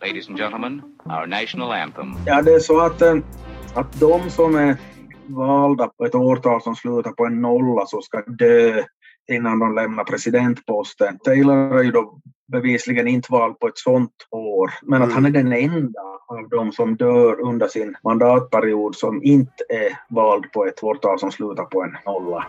Ladies and gentlemen, our national anthem. Ja, det är så att, eh, att de som är valda på ett årtal som slutar på en nolla så ska dö innan de lämnar presidentposten. Taylor är ju då bevisligen inte vald på ett sånt år, men att Mm. han är den enda av de som dör under sin mandatperiod som inte är vald på ett årtal som slutar på en nolla.